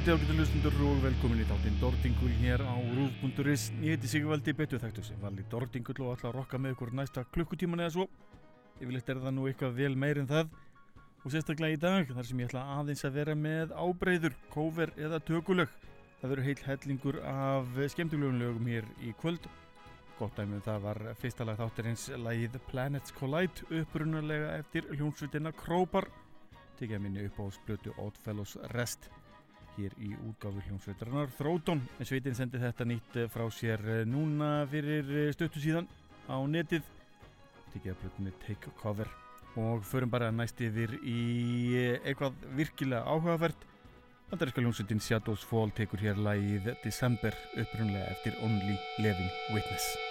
kvöldi ágættu lustundur og velkomin í þáttinn Dordingul hér á Rúf.is. Ég heiti Sigvaldi betur þekktu sem vali Dordingul og ætla að rokka með ykkur næsta klukkutíman eða svo. Yfirleitt er það nú eitthvað vel meir en það og sérstaklega í dag þar sem ég ætla aðeins að vera með ábreyður, kóver eða tökulög. Það verður heil hellingur af skemmtilegum lögum hér í kvöld. Gott dæmið um það var fyrsta lag þáttarins lagið Planets Collide upprunalega eftir hljónsvitina Krópar tekja minni upp á splötu Oddfellows Rest hér í útgáfi hljómsveitarinnar Þróton en sveitin sendi þetta nýtt eh, frá sér eh, núna fyrir eh, stöttu síðan á netið. Tekja plötunni Take Cover. Og förum bara næst yfir í eitthvað virkilega áhugavert. Bandaríska hljómsveitin Shadows Fall tekur hér lagið December upprunlega eftir Only Living Witness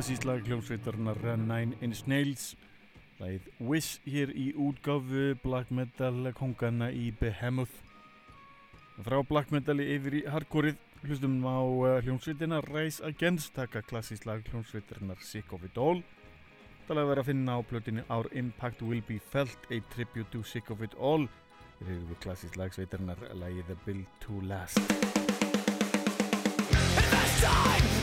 klassísk lag hljómsveitarnar Nine Inch Nails. Lagið Wish hér í útgáfu black metal kongana í Behemoth. Frá black metali yfir í hardcoreið. Hlustum á uh, hljómsveitina Rise Against taka klassísk lag hljómsveitarnar Sick of It All. Lag verið að finna á plötinu Our Impact Will Be Felt a Tribute to Sick of It All. Við hefum við klassísk lag sveitarnar lagið The Build to Last. Invest time,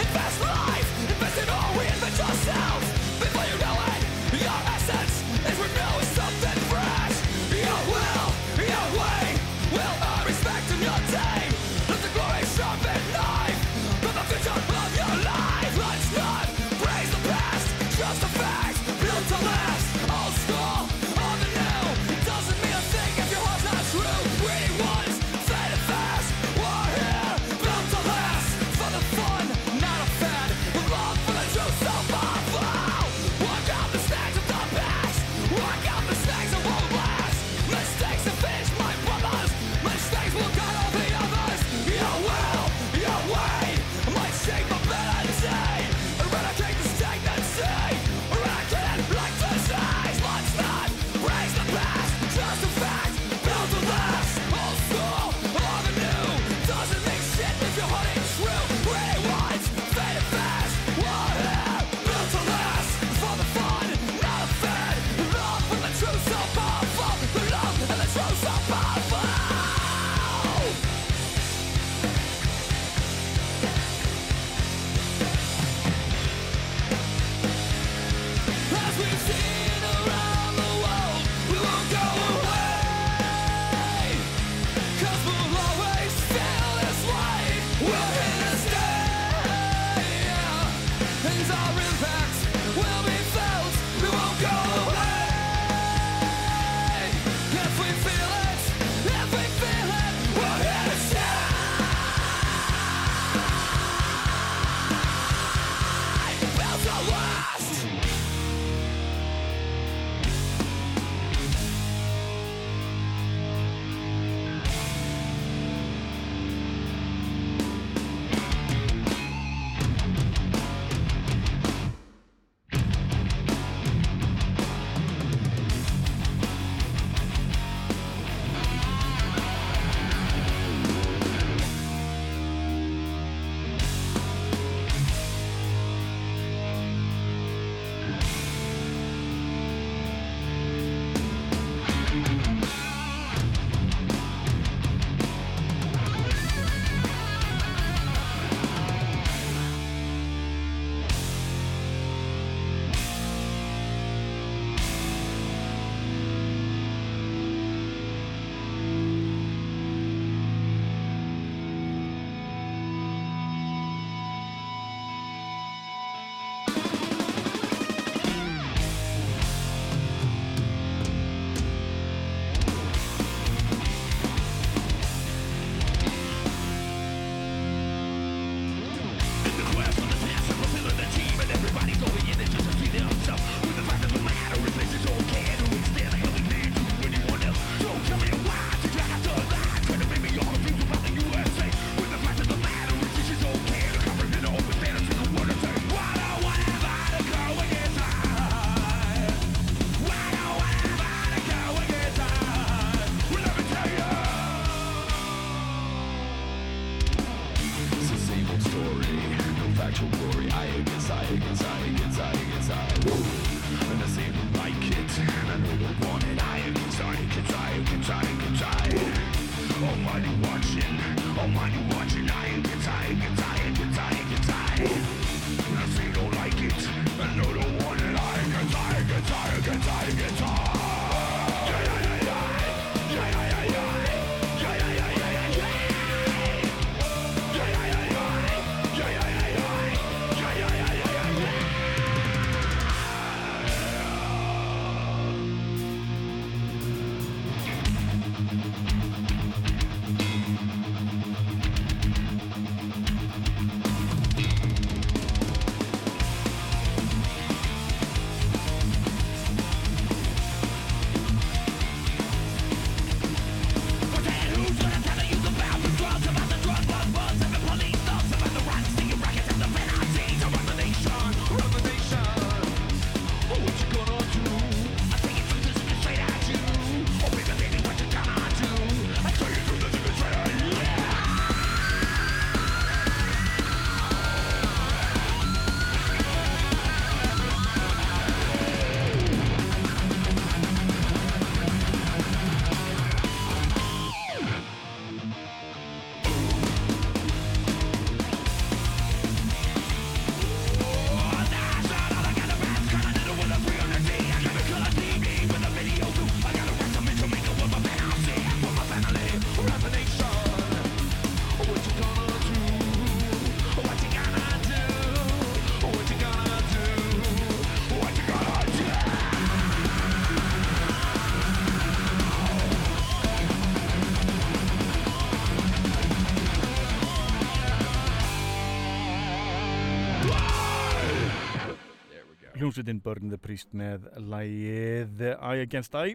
hljómsveitin Burn the Priest með lægið I Against I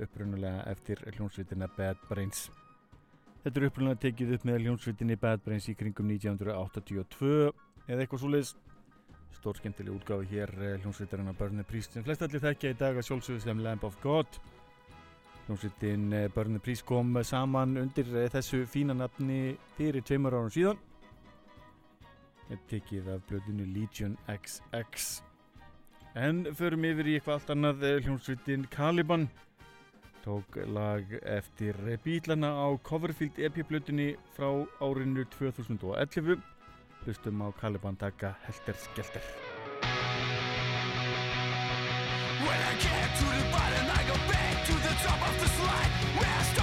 upprunalega eftir hljómsveitina Bad Brains. Þetta er upprunalega tekið upp með hljómsveitinni Bad Brains í kringum 1982 eða eitthvað svoleiðis. Stór skemmtileg útgáfi hér eh, hljómsveitarinn að Burn the Priest sem flest allir þekkja í dag að sjálfsögðu sem Lamb of God. Hljómsveitin eh, Burn the Priest kom saman undir eh, þessu fína nafni fyrir tveimur árum síðan. Er tekið af blöðinu Legion XX en förum yfir í eitthvað allt annað eh, hljómsveitin Caliban. Tók lag eftir bílana á Coverfield EP-blöðinni frá árinu 2011 hlustum á Caliban taka Helter Skelter. When I get to the bottom, I go back to the top of the slide.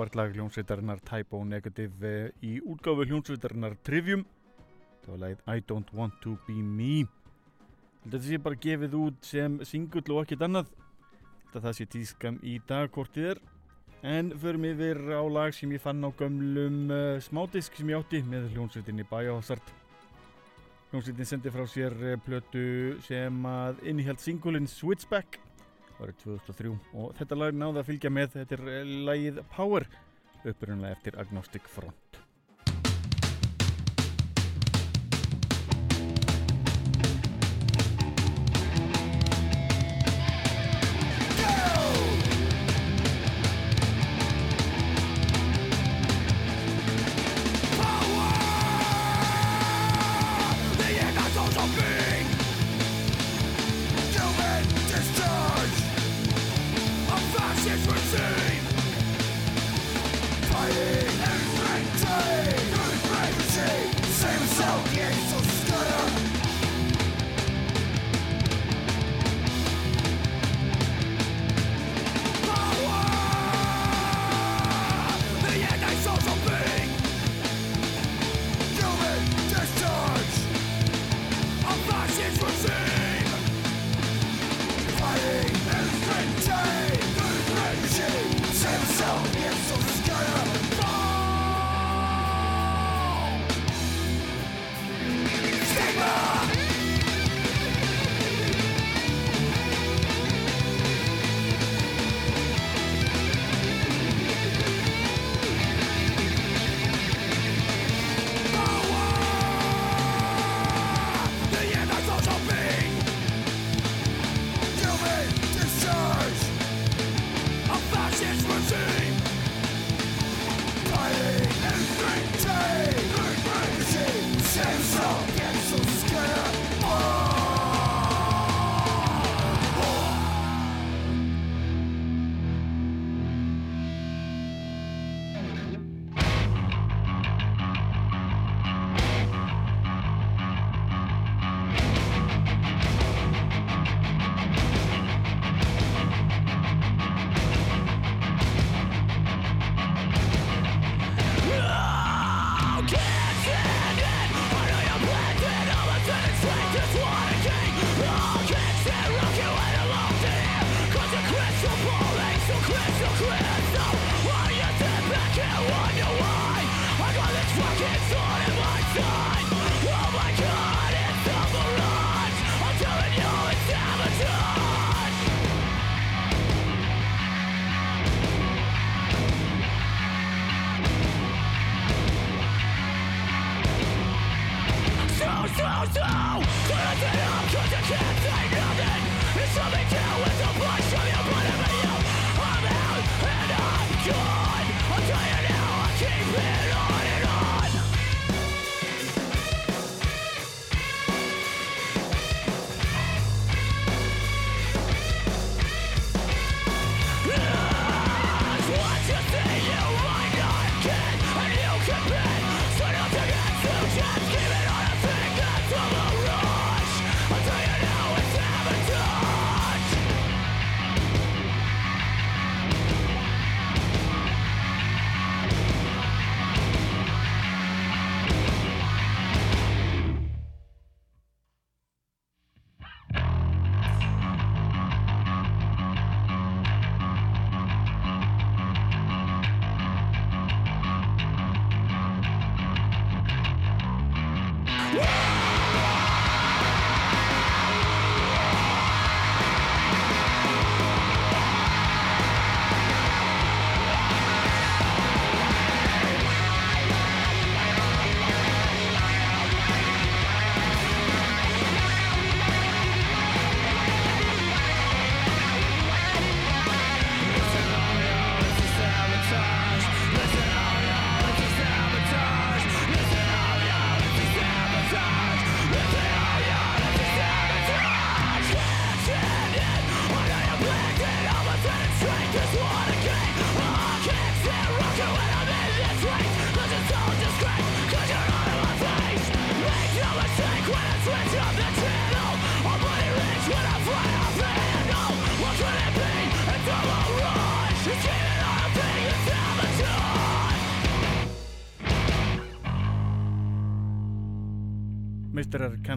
frábært lag hljónsveitarinnar Typo Negative eh, í útgáfu hljónsveitarinnar Trivium. Það var lagið I Don't Want To Be Me. Þetta sé bara gefið út sem singull og ekkit annað. Þetta það sé tískam í dagkortið er. En förum yfir á lag sem ég fann á gömlum uh, smádisk sem ég átti með hljónsveitinni Bæjáhassart hljónsveitin sendi frá sér eh, plötu sem að innihjalt singulinn Switchback árið 2003 og þetta lag náði að fylgja með þetta er eh, lagið Power upprunlega eftir Agnostic Front.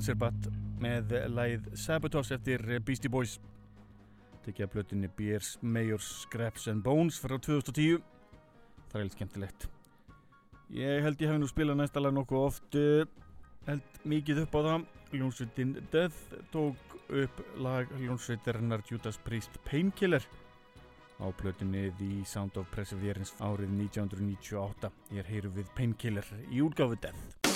Cancer Bat með læð Sabotage eftir Beastie Boys. Tekið að plötunni Beers, Mayors, Scraps and Bones frá 2010 það er helt skemmtilegt. Ég held ég hef nú spilað næsta lag nokkuð oft uh, held mikið upp á það. Ljónsveitin Death tók upp lag Ljónsveitarinnar Judas Priest Painkiller á plötunni The Sound of Perseverance árið 1998 ég er heyru við Painkiller í útgáfu Death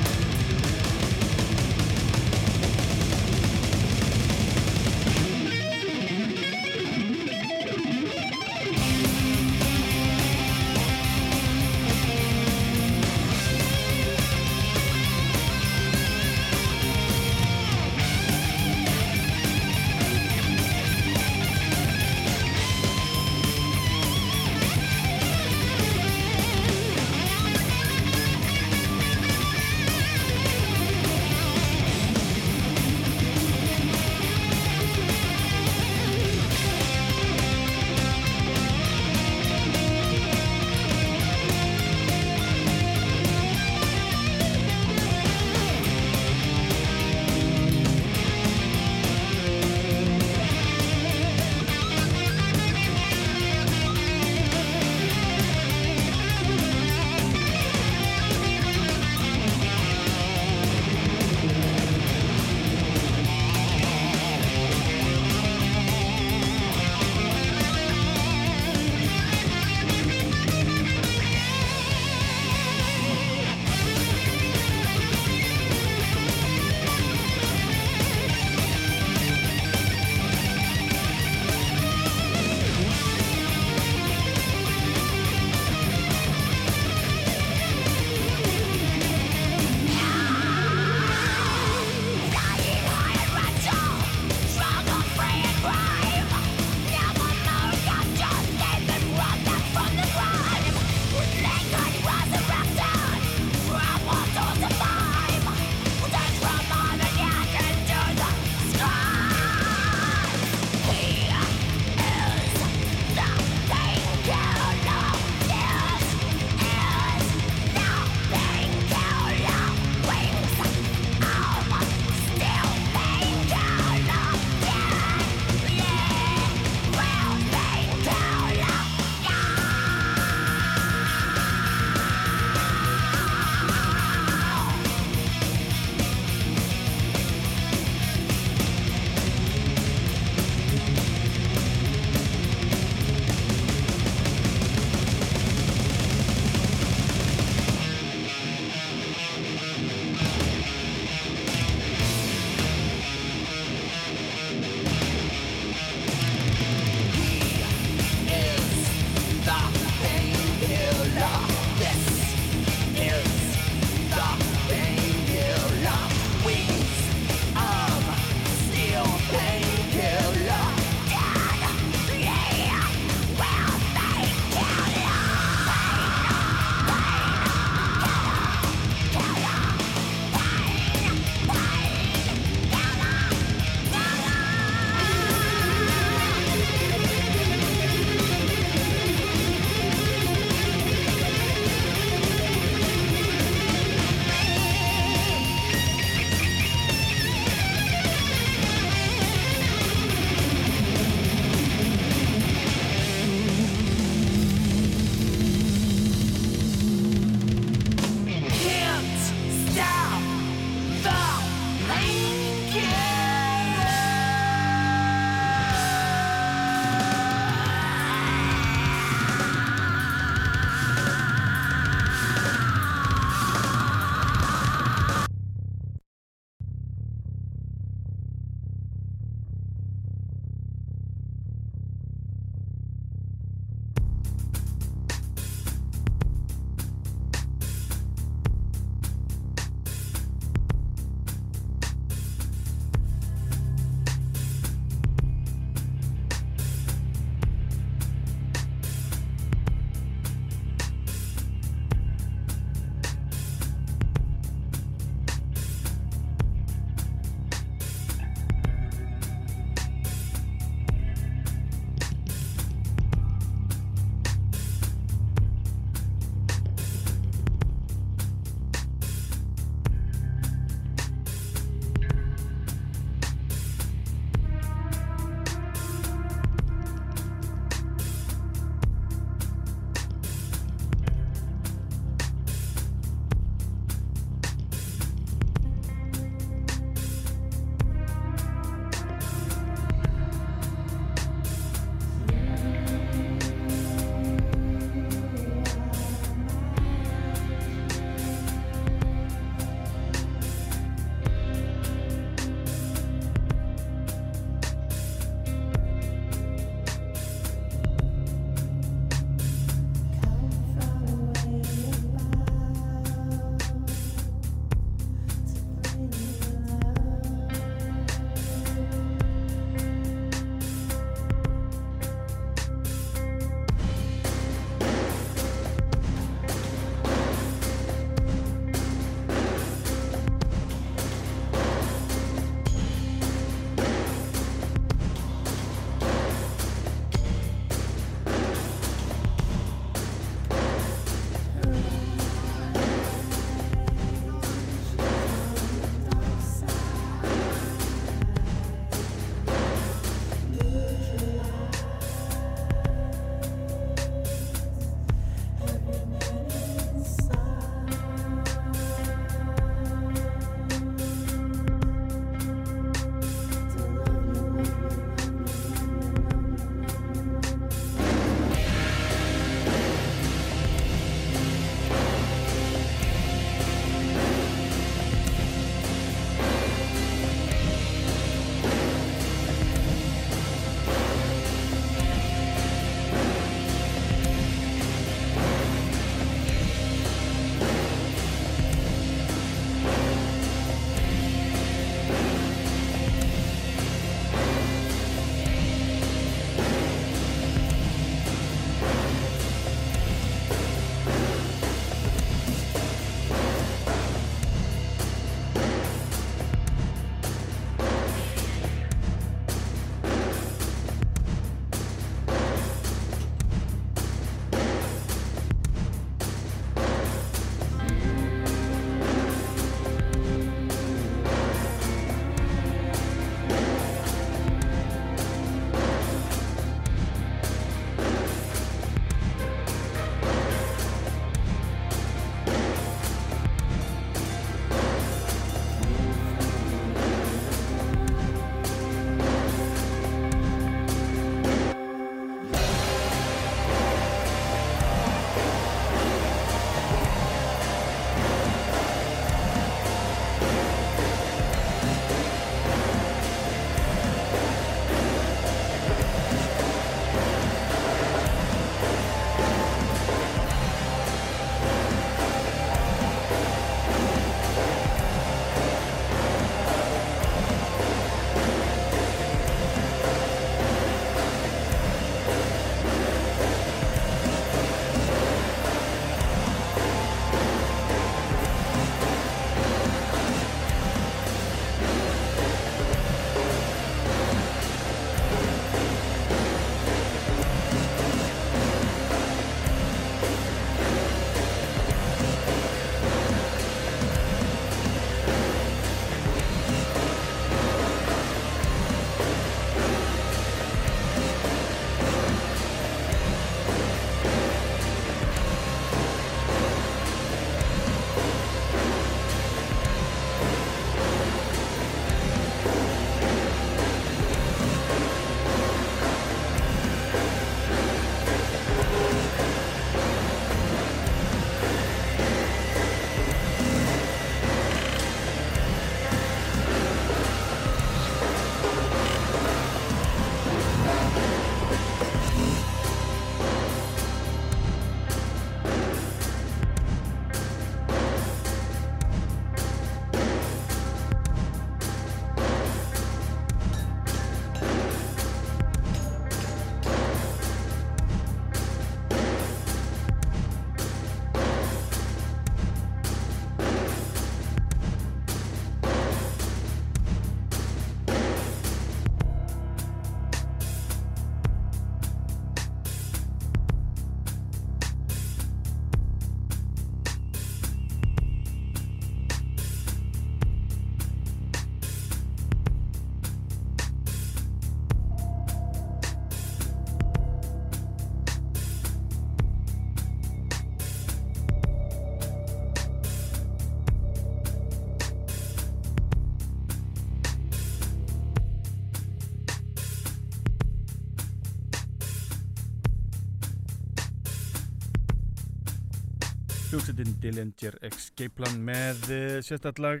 hljómsveitin Dillinger Escape-plan með eh, sérstallag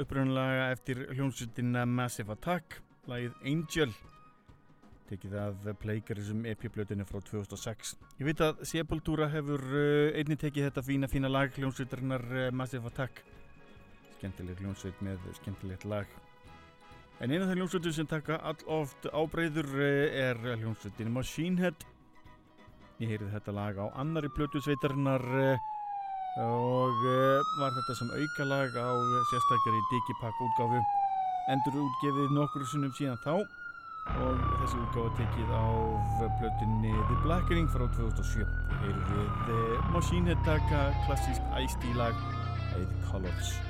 uppröðunlaga eftir hljómsveitina Massive Attack, lagið Angel. Tekið að pleikarisum epiblöðinu frá 2006 Ég veit að Sepultura hefur eh, einni tekið þetta fína fína lag hljómsveitarinnar eh, Massive Attack. Skemmtileg hljómsveit með skemmtilegt lag. En eina af það hljómsveitum sem taka all oft ábreyður er hljómsveitin Machine Head. Ég heyrið þetta lag á annari blötu sveitarinnar og eh, var þetta sem aukalag á eh, sérstakari Digipak útgáfu. Endur útgefið nokkur sunnum síðan þá. Og þessi útgáfa tekið á blötunni The Blackering frá 2007 erum við eh, Machine Attack klassísk æstílag Eith Colors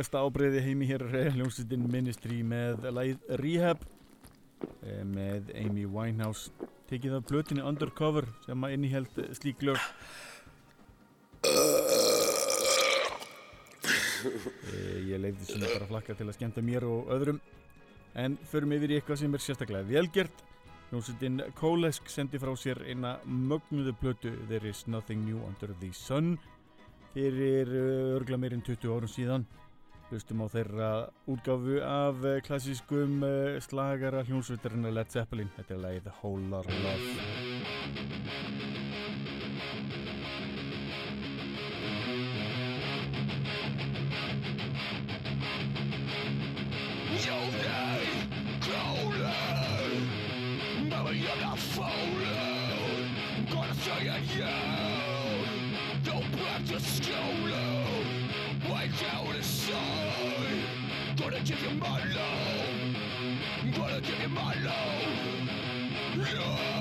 besta ábreyði heimi hér hljómsveitin Ministry með lagið Rehab eh, með Amy Winehouse. Tekið af blötinu Undercover sem að inniheld slík lög. Eh, Ég leiði svona bara flakka til að skemmta mér og öðrum. En förum yfir í eitthvað sem er sérstaklega velgert Hljómsveitin Kolesk sendi frá sér eina mögnuðu plötu There is nothing new under the sun fyrir uh, örgla meirinn 20 árum síðan hlustum á þeirra útgáfu af uh, klassískum uh, slagara hljómsveitarinn Led Zeppelin þetta er Whole Lotta Love. Don't practice stolen. You my love. Gonna give you my love. Yeah.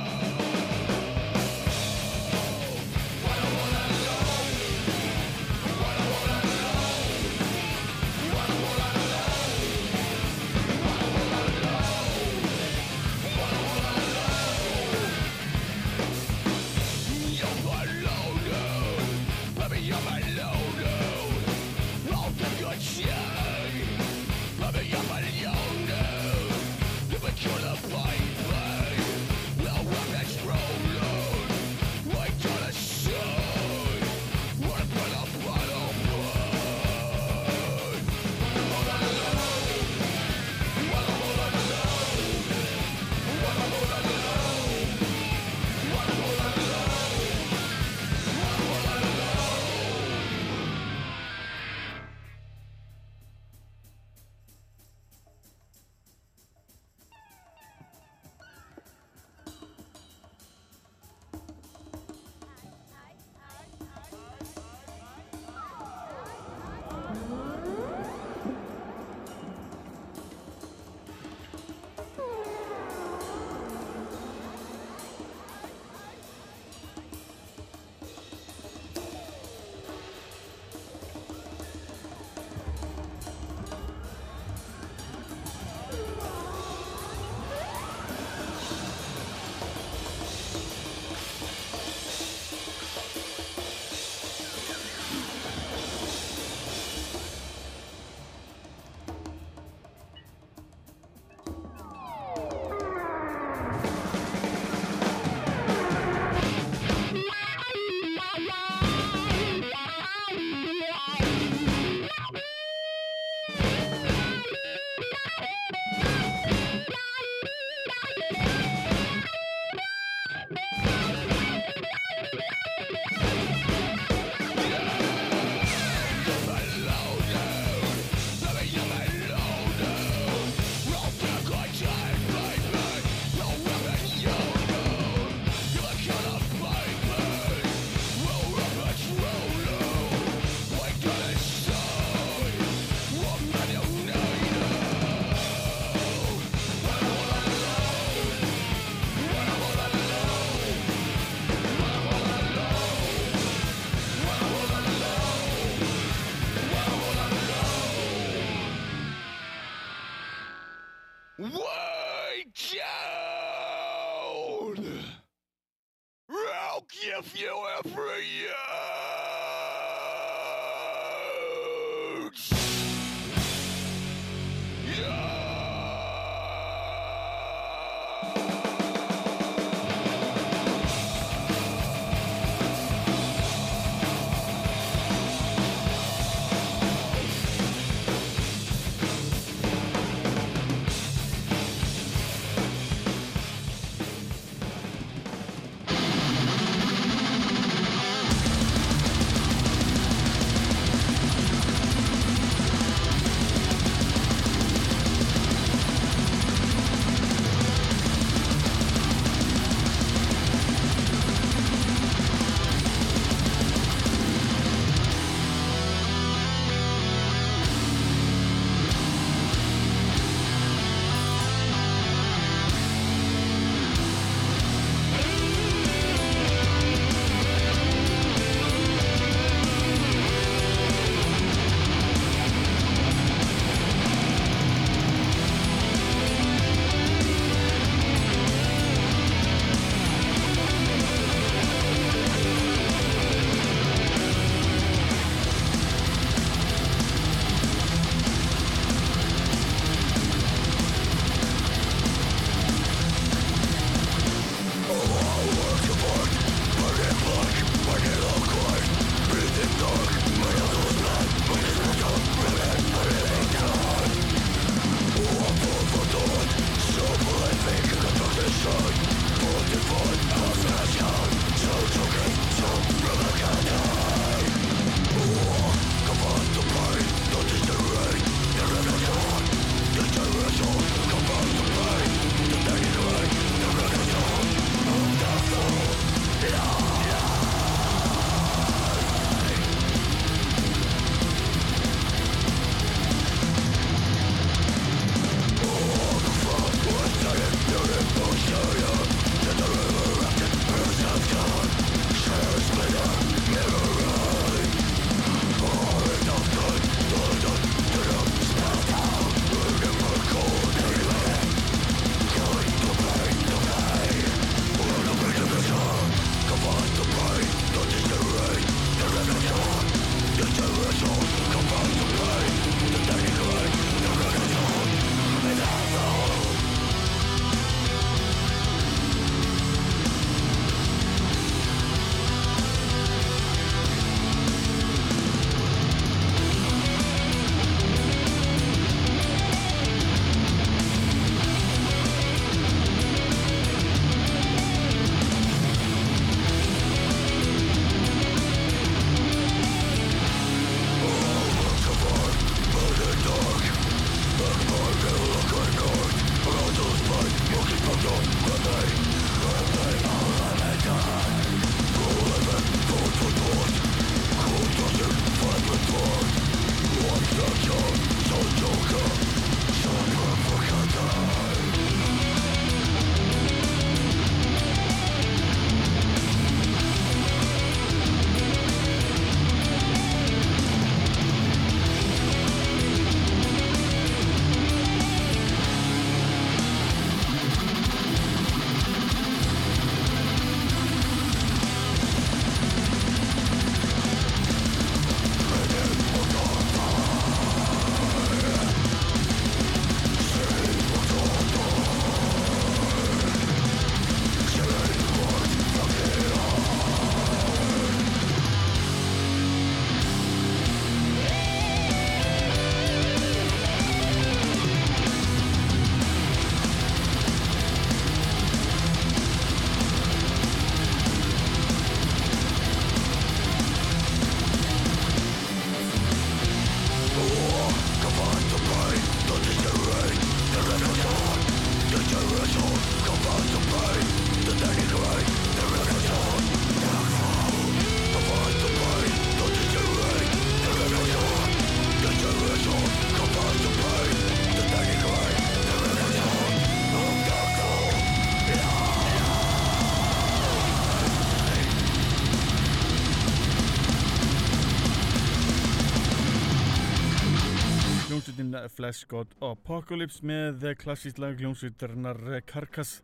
Flesh God Apocalypse með klassísk lag hljómsveitarinnar Carcass,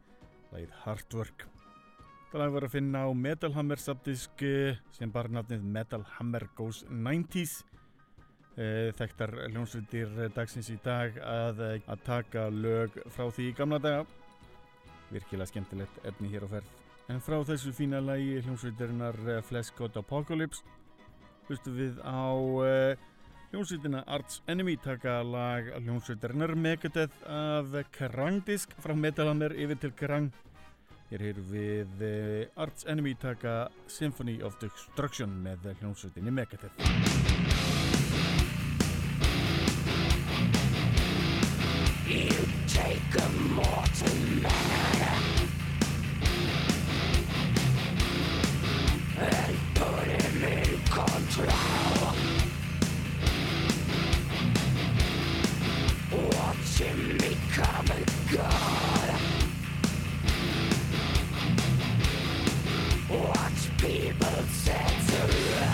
lagið Hardwork. Það lag var að finna á Metal Hammer subdisk eh, sem bar nafnið Metal Hammer Goes 90s. Eh, Þekktar hljómsveitir dagsins í dag að, eh, að taka lög frá því í gamla daga. Virkilega skemmtilegt efni hér á ferð. En frá þessu fína lagi hljómsveitarinnar eh, Flesh God Apocalypse hlustum við á hljómsveitina Arts Enemy taka lag hljómsveitarinnar Megadeth af Krangdisk frá Metalhammer yfir til Krang hér heyrum við uh, Arts Enemy taka Symphony of Destruction með hljómsveitinni Megadeth. Take a mortal man and put him in control. Watch him become a god. Watch people set to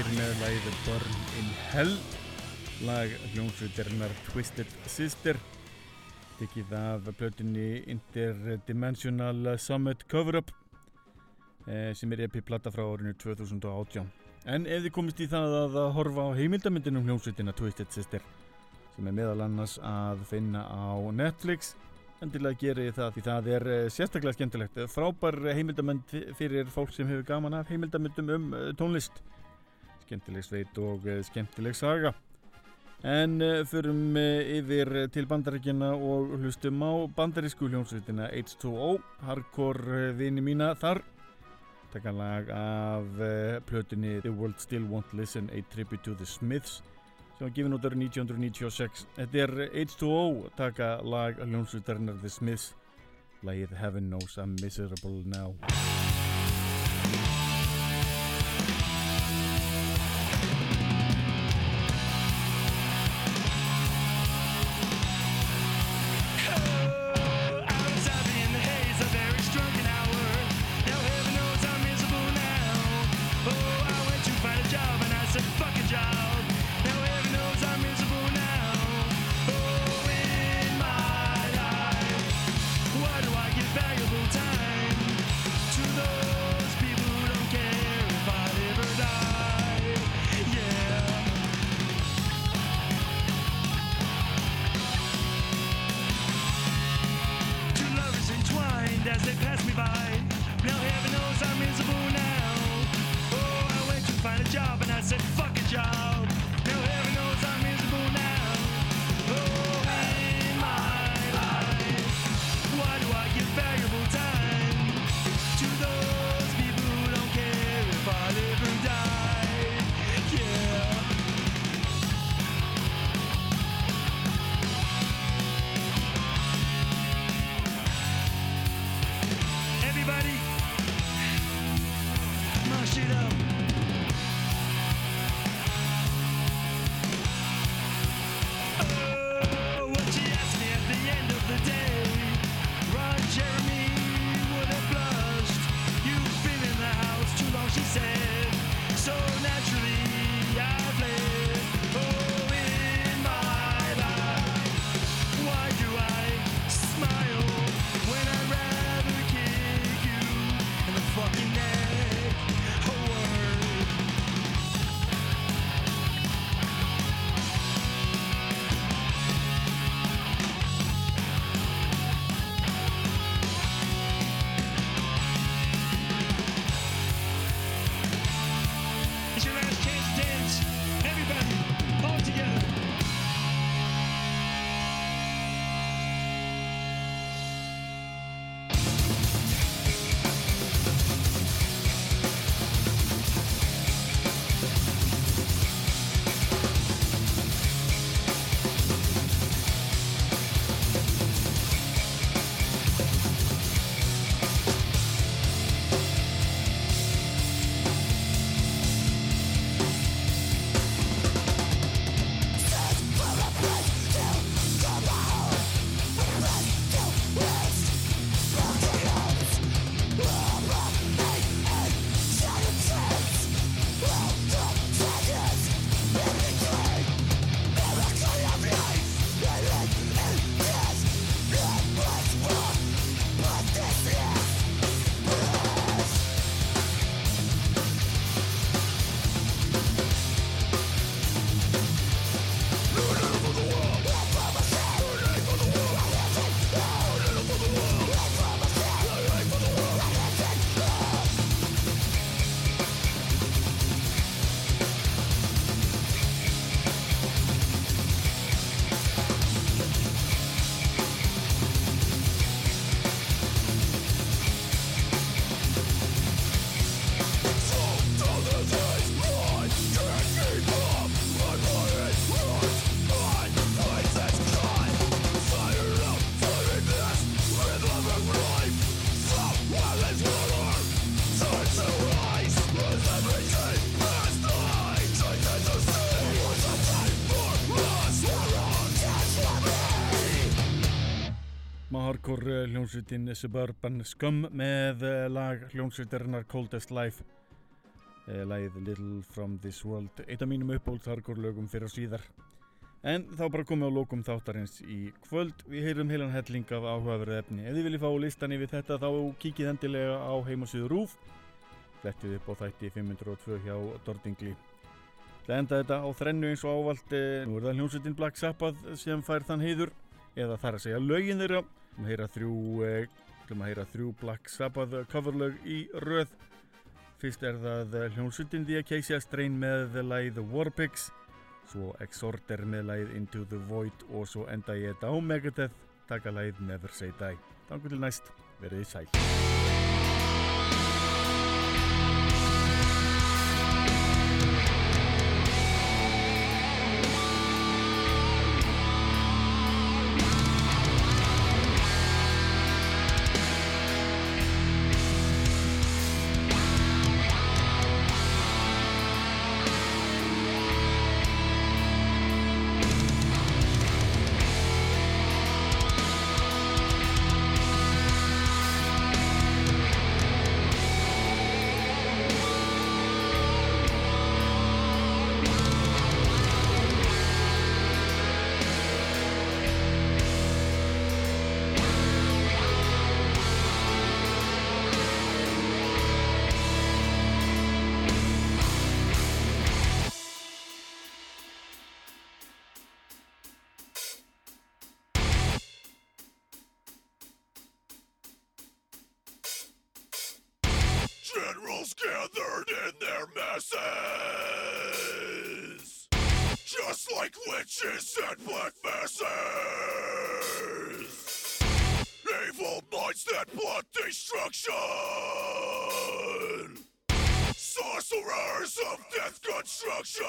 Dimmuborgir með lagið Burn in Hell. Lag hljómsveitarinnar Twisted Sister. Tekið af plötunni Interdimensional Summit Cover-Up eh, sem er epi-plata frá árinu 2018 en ef þið komist í það að að horfa á heimildamindinum hljómsveitina Twisted Sister sem er meðal annars að finna á Netflix endilega gerið það því það er eh, sérstaklega skemmtilegt. Frábær heimildamönd fyrir fólk sem hefur gaman af heimildamöndum um eh, tónlist skemmtileg sveit og eh, skemmtileg saga. En uh, förum uh, yfir til bandaríkjana og hlustum á bandarísku hljómsveitina H2O hardcore vini mína þar. Taka lag af plötunni The World Still Won't Listen A Tribute to the Smiths sem var gefin út árið 1996 Þetta er H2O taka lag hljómsveitarinnar The Smiths. Lagið Heaven Knows I'm Miserable Now Hardcore eh, hljómsveitin Suburban Scum með eh, lag hljómsveitarinnar Coldest Life. Eh, lagið Little From This World eitt af mínum uppbólt hardcore lögum fyrir síðar. En þá bara komið á lókum þáttarins í kvöld. Við heyrum heilan helling af áhugaverið efni. Ef þið viljið fá listan yfir þetta þá kíkið endilega á heimasíðu RÚF flettið upp á þætti 502 hjá Dordingli Það enda þetta á þrennu eins og ávalt eh, nú er það hljómsveitin Black Sabbath sem fær þann heiður. Eða þar að segja lögin þeirra um að heyra þrjú eh, um að heyra þrjú Black Sabbath coverlög í röð. Fyrst er það eh, hljómsveitin The Acacia Strain með lagið Warpigs svo Exorder með lagið Into the Void og svo enda ég þetta á Megadeth. Taka lagið Never Say Die. Þannig til næst, verið þið sæl in their masses, just like witches and black masses. Evil minds that plot destruction. Sorcerers of death construction.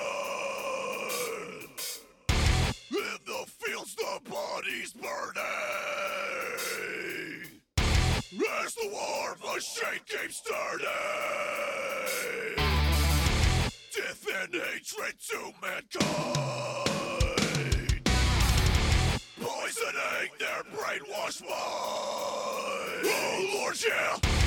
In the fields, the bodies burning. As the war the keeps turning. Death and hatred to mankind. Poisoning their brainwashed mind. Oh, Lord, yeah.